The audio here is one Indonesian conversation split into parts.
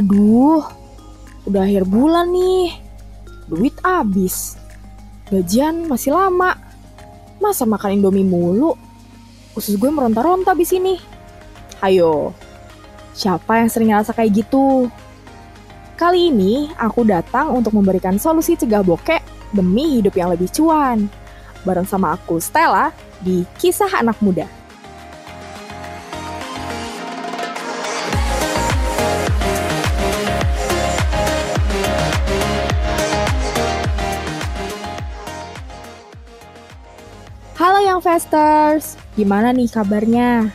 Aduh, udah akhir bulan nih. Duit abis. Gajian masih lama. Masa makan Indomie mulu? Usus gue meronta-ronta di sini. Hayo, siapa yang sering ngerasa kayak gitu? Kali ini aku datang untuk memberikan solusi cegah bokek demi hidup yang lebih cuan. Bareng sama aku Stella di Kisah Anak Muda. Halo Young Festers, gimana nih kabarnya?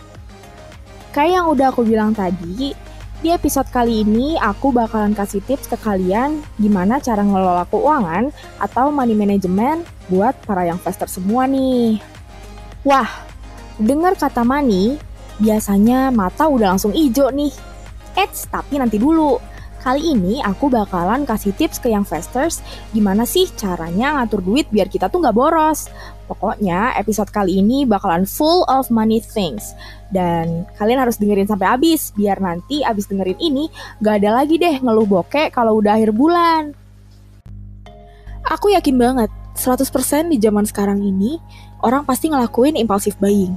Kayak yang udah aku bilang tadi, di episode kali ini aku bakalan kasih tips ke kalian gimana cara ngelola keuangan atau money management buat para Young Festers semua nih. Wah, dengar kata money, biasanya mata udah langsung ijo nih. Eits, tapi nanti dulu. Kali ini aku bakalan kasih tips ke Young Festers gimana sih caranya ngatur duit biar kita tuh nggak boros. Pokoknya episode kali ini bakalan full of money things. Dan kalian harus dengerin sampai habis biar nanti abis dengerin ini gak ada lagi deh ngeluh bokek kalau udah akhir bulan. Aku yakin banget 100% di zaman sekarang ini orang pasti ngelakuin impulsive buying.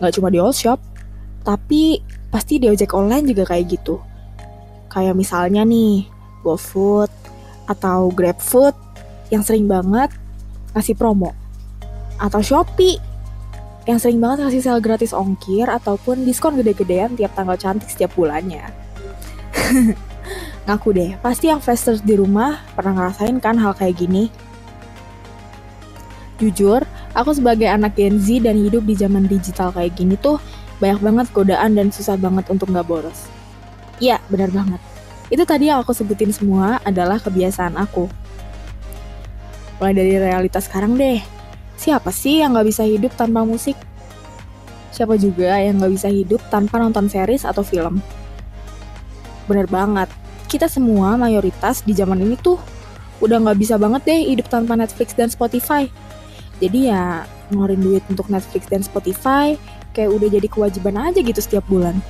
Gak cuma di all shop, tapi pasti di ojek online juga kayak gitu. Kayak misalnya nih, GoFood atau GrabFood yang sering banget ngasih promo atau Shopee yang sering banget ngasih sale gratis ongkir ataupun diskon gede-gedean tiap tanggal cantik setiap bulannya. Ngaku deh, pasti yang fasters di rumah pernah ngerasain kan hal kayak gini. Jujur, aku sebagai anak Gen Z dan hidup di zaman digital kayak gini tuh banyak banget godaan dan susah banget untuk nggak boros. Iya, benar banget. Itu tadi yang aku sebutin semua adalah kebiasaan aku. Mulai dari realitas sekarang deh. Siapa sih yang nggak bisa hidup tanpa musik? Siapa juga yang nggak bisa hidup tanpa nonton series atau film? Bener banget. Kita semua mayoritas di zaman ini tuh udah nggak bisa banget deh hidup tanpa Netflix dan Spotify. Jadi ya ngeluarin duit untuk Netflix dan Spotify kayak udah jadi kewajiban aja gitu setiap bulan.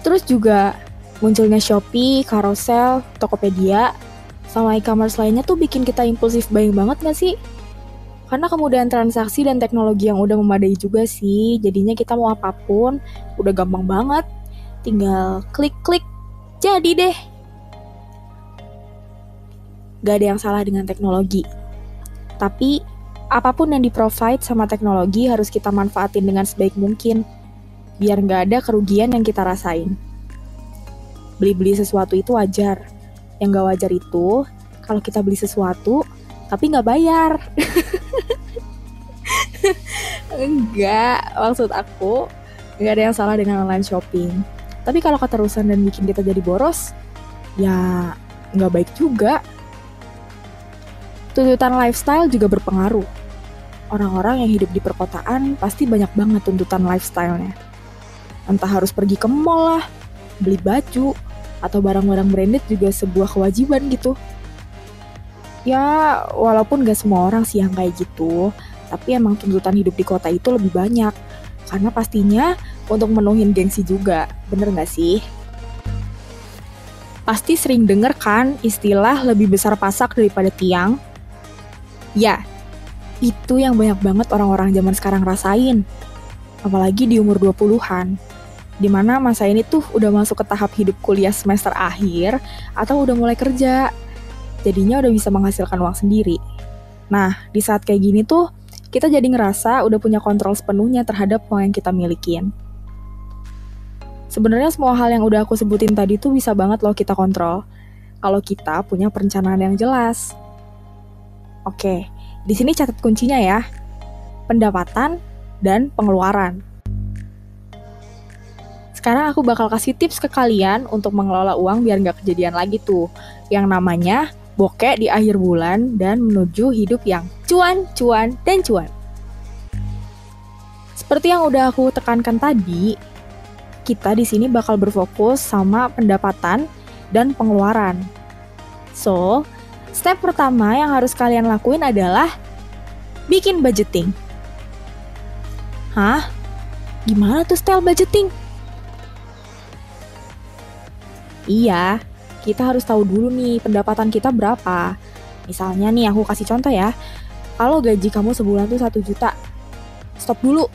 Terus juga munculnya Shopee, Carousel, Tokopedia, sama e-commerce lainnya tuh bikin kita impulsif buying banget gak sih? Karena kemudahan transaksi dan teknologi yang udah memadai juga sih, jadinya kita mau apa pun udah gampang banget. Tinggal klik-klik, jadi deh. Gak ada yang salah dengan teknologi. Tapi, apa pun yang di-provide sama teknologi harus kita manfaatin dengan sebaik mungkin. Biar gak ada kerugian yang kita rasain beli-beli sesuatu itu wajar. Yang gak wajar itu kalau kita beli sesuatu tapi nggak bayar. Enggak, maksud aku nggak ada yang salah dengan online shopping. Tapi kalau keterusan dan bikin kita jadi boros, ya nggak baik juga. Tuntutan lifestyle juga berpengaruh. Orang-orang yang hidup di perkotaan pasti banyak banget tuntutan lifestyle-nya. Entah harus pergi ke mall lah, beli baju, atau barang-barang branded juga sebuah kewajiban gitu. Ya, walaupun gak semua orang sih yang kayak gitu, tapi emang tuntutan hidup di kota itu lebih banyak. Karena pastinya untuk menuhin gengsi juga, bener gak sih? Pasti sering denger kan istilah lebih besar pasak daripada tiang? Ya, itu yang banyak banget orang-orang zaman sekarang rasain. Apalagi di umur 20-an di mana masa ini tuh udah masuk ke tahap hidup kuliah semester akhir atau udah mulai kerja. Jadinya udah bisa menghasilkan uang sendiri. Nah, di saat kayak gini tuh, kita jadi ngerasa udah punya kontrol sepenuhnya terhadap uang yang kita milikin. Sebenarnya semua hal yang udah aku sebutin tadi tuh bisa banget loh kita kontrol. Kalau kita punya perencanaan yang jelas. Oke, di sini catat kuncinya ya. Pendapatan dan pengeluaran. Sekarang aku bakal kasih tips ke kalian untuk mengelola uang biar nggak kejadian lagi tuh. Yang namanya bokek di akhir bulan dan menuju hidup yang cuan, cuan, dan cuan. Seperti yang udah aku tekankan tadi, kita di sini bakal berfokus sama pendapatan dan pengeluaran. So, step pertama yang harus kalian lakuin adalah bikin budgeting. Hah? Gimana tuh style budgeting? Iya, kita harus tahu dulu nih pendapatan kita berapa. Misalnya nih aku kasih contoh ya, kalau gaji kamu sebulan tuh 1 juta, stop dulu,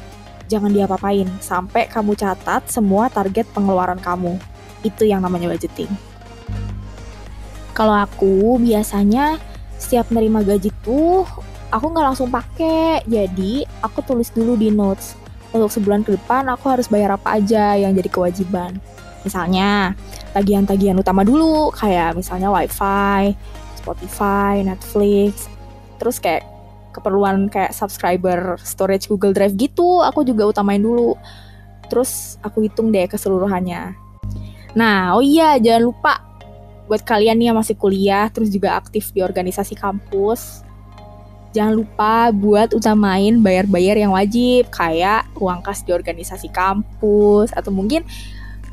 jangan diapa-apain sampai kamu catat semua target pengeluaran kamu. Itu yang namanya budgeting. Kalau aku biasanya setiap nerima gaji tuh aku nggak langsung pakai, jadi aku tulis dulu di notes. Untuk sebulan ke depan aku harus bayar apa aja yang jadi kewajiban. Misalnya, tagihan-tagihan utama dulu, kayak misalnya wifi, Spotify, Netflix, terus kayak keperluan kayak subscriber storage Google Drive gitu, aku juga utamain dulu. Terus aku hitung deh keseluruhannya. Nah, oh iya, jangan lupa buat kalian nih yang masih kuliah, terus juga aktif di organisasi kampus, jangan lupa buat utamain bayar-bayar yang wajib, kayak uang kas di organisasi kampus, atau mungkin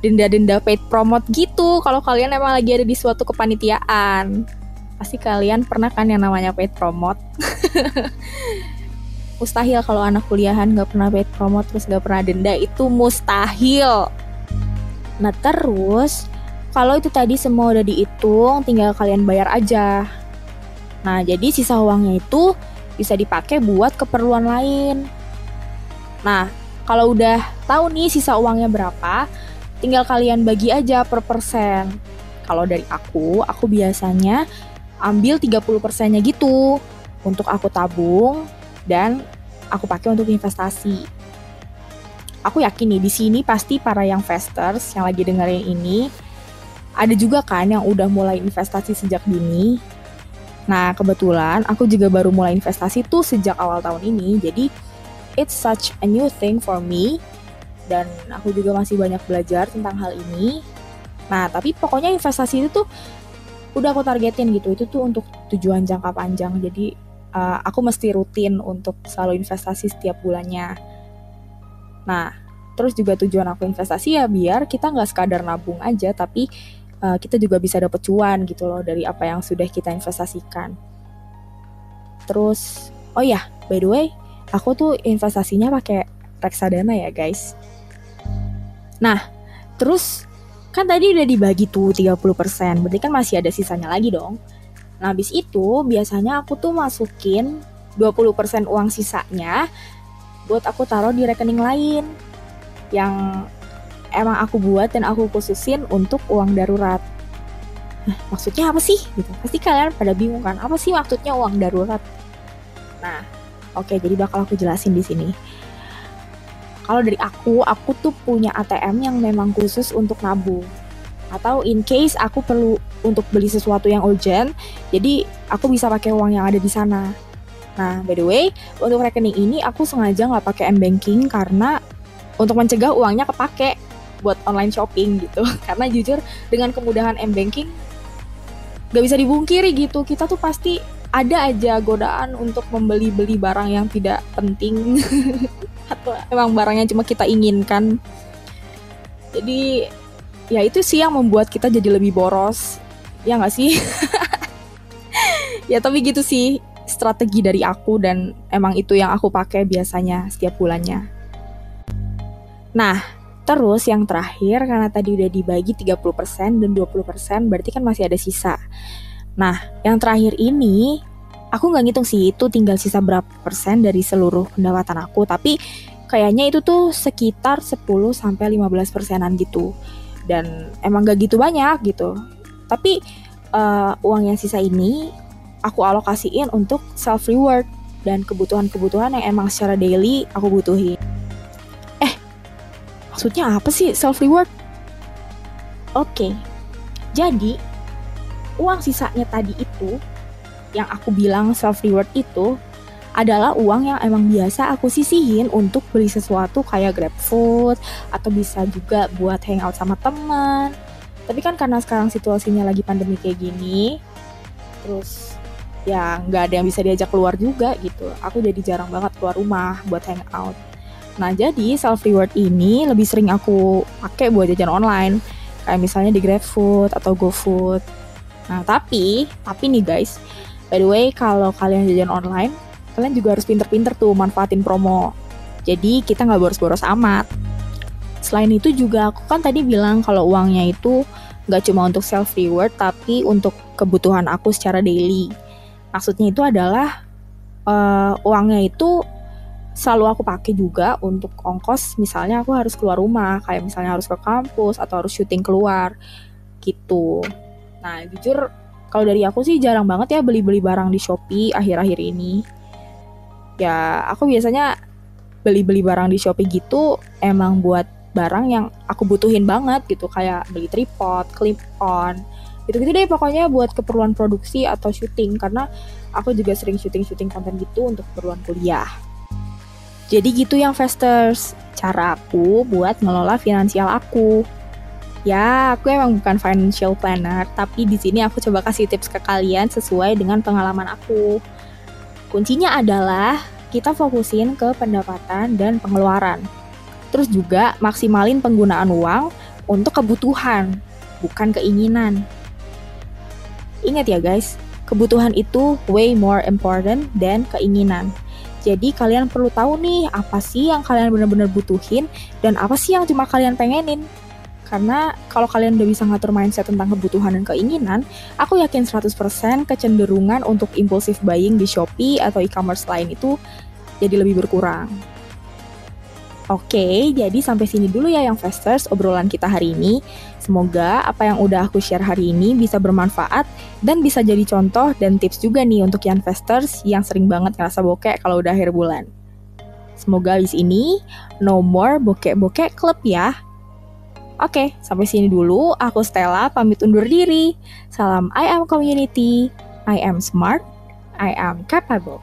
denda-denda paid promote gitu. Kalau kalian emang lagi ada di suatu kepanitiaan pasti kalian pernah kan yang namanya paid promote? Mustahil kalau anak kuliahan nggak pernah paid promote terus nggak pernah denda itu mustahil. Nah terus kalau itu tadi semua udah dihitung tinggal kalian bayar aja. Nah jadi sisa uangnya itu bisa dipakai buat keperluan lain. Nah kalau udah tahu nih sisa uangnya berapa tinggal kalian bagi aja per persen kalau dari aku aku biasanya ambil 30 persennya gitu untuk aku tabung dan aku pakai untuk investasi. Aku yakin nih di sini pasti para yang investors yang lagi dengerin ini ada juga kan yang udah mulai investasi sejak dini. Nah, kebetulan aku juga baru mulai investasi tuh sejak awal tahun ini. Jadi it's such a new thing for me dan aku juga masih banyak belajar tentang hal ini. Nah, tapi pokoknya investasi itu tuh udah aku targetin gitu. Itu tuh untuk tujuan jangka panjang. Jadi uh, aku mesti rutin untuk selalu investasi setiap bulannya. Nah terus juga tujuan aku investasi ya biar kita nggak sekadar nabung aja tapi uh, kita juga bisa dapet cuan gitu loh dari apa yang sudah kita investasikan. Terus oh ya by the way aku tuh investasinya pakai reksadana ya guys nah terus Kan tadi udah dibagi tuh 30%, berarti kan masih ada sisanya lagi dong. Nah, habis itu biasanya aku tuh masukin 20% uang sisanya buat aku taruh di rekening lain yang emang aku buat dan aku khususin untuk uang darurat. Nah, maksudnya apa sih? Gitu. Pasti kalian pada bingung kan, apa sih maksudnya uang darurat? Nah, oke, jadi bakal aku jelasin di sini kalau dari aku aku tuh punya ATM yang memang khusus untuk nabung. Atau in case aku perlu untuk beli sesuatu yang urgent jadi aku bisa pakai uang yang ada di sana. Nah by the way untuk rekening ini aku sengaja nggak pakai m banking karena untuk mencegah uangnya kepake buat online shopping gitu. Karena jujur dengan kemudahan m banking gak bisa dibungkiri gitu. Kita tuh pasti ada aja godaan untuk membeli-beli barang yang tidak penting atau emang barangnya cuma kita inginkan. Jadi ya itu sih yang membuat kita jadi lebih boros. Ya nggak sih? Ya tapi gitu sih strategi dari aku dan emang itu yang aku pakai biasanya setiap bulannya. Nah terus yang terakhir karena tadi udah dibagi 30% dan 20% berarti kan masih ada sisa. Nah yang terakhir ini aku nggak ngitung sih itu tinggal sisa berapa persen dari seluruh pendapatan aku. Tapi kayaknya itu tuh sekitar 10 sampai 15 persenan gitu. Dan emang gak gitu banyak gitu. Tapi uh, uang yang sisa ini aku alokasiin untuk self reward dan kebutuhan-kebutuhan yang emang secara daily aku butuhin. Eh maksudnya apa sih self reward oke okay. jadi uang sisanya tadi itu yang aku bilang self reward itu adalah uang yang emang biasa aku sisihin untuk beli sesuatu kayak grab food atau bisa juga buat hangout sama teman. Tapi kan karena sekarang situasinya lagi pandemi kayak gini, terus ya nggak ada yang bisa diajak keluar juga gitu. Aku jadi jarang banget keluar rumah buat hangout. Nah jadi self reward ini lebih sering aku pakai buat jajan online, kayak misalnya di GrabFood atau GoFood. Nah tapi, tapi nih guys, By the way, kalau kalian jajan online, kalian juga harus pinter-pinter tuh manfaatin promo. Jadi kita nggak boros-boros amat. Selain itu juga aku kan tadi bilang kalau uangnya itu Gak cuma untuk self reward, tapi untuk kebutuhan aku secara daily. Maksudnya itu adalah uh, uangnya itu selalu aku pakai juga untuk ongkos misalnya aku harus keluar rumah kayak misalnya harus ke kampus atau harus syuting keluar gitu nah jujur kalau dari aku sih jarang banget ya beli-beli barang di Shopee akhir-akhir ini ya aku biasanya beli-beli barang di Shopee gitu emang buat barang yang aku butuhin banget gitu kayak beli tripod, clip on gitu-gitu deh pokoknya buat keperluan produksi atau syuting karena aku juga sering syuting-syuting konten gitu untuk keperluan kuliah. Jadi gitu yang investors, cara aku buat ngelola finansial aku. Ya, aku emang bukan financial planner, tapi di sini aku coba kasih tips ke kalian sesuai dengan pengalaman aku. Kuncinya adalah kita fokusin ke pendapatan dan pengeluaran. Terus juga maksimalin penggunaan uang untuk kebutuhan, bukan keinginan. Ingat ya guys, kebutuhan itu way more important than keinginan. Jadi kalian perlu tahu nih apa sih yang kalian benar-benar butuhin dan apa sih yang cuma kalian pengenin. Karena kalau kalian udah bisa ngatur mindset tentang kebutuhan dan keinginan, aku yakin 100% kecenderungan untuk impulsif buying di Shopee atau e-commerce lain itu jadi lebih berkurang. Oke, jadi sampai sini dulu ya yang Festers obrolan kita hari ini. Semoga apa yang udah aku share hari ini bisa bermanfaat dan bisa jadi contoh dan tips juga nih untuk yang Festers yang sering banget ngerasa bokek kalau udah akhir bulan. Semoga abis ini no more bokek-bokek klub ya. Oke, sampai sini dulu. Aku Stella pamit undur diri. Salam I am community. I am smart. I am capable.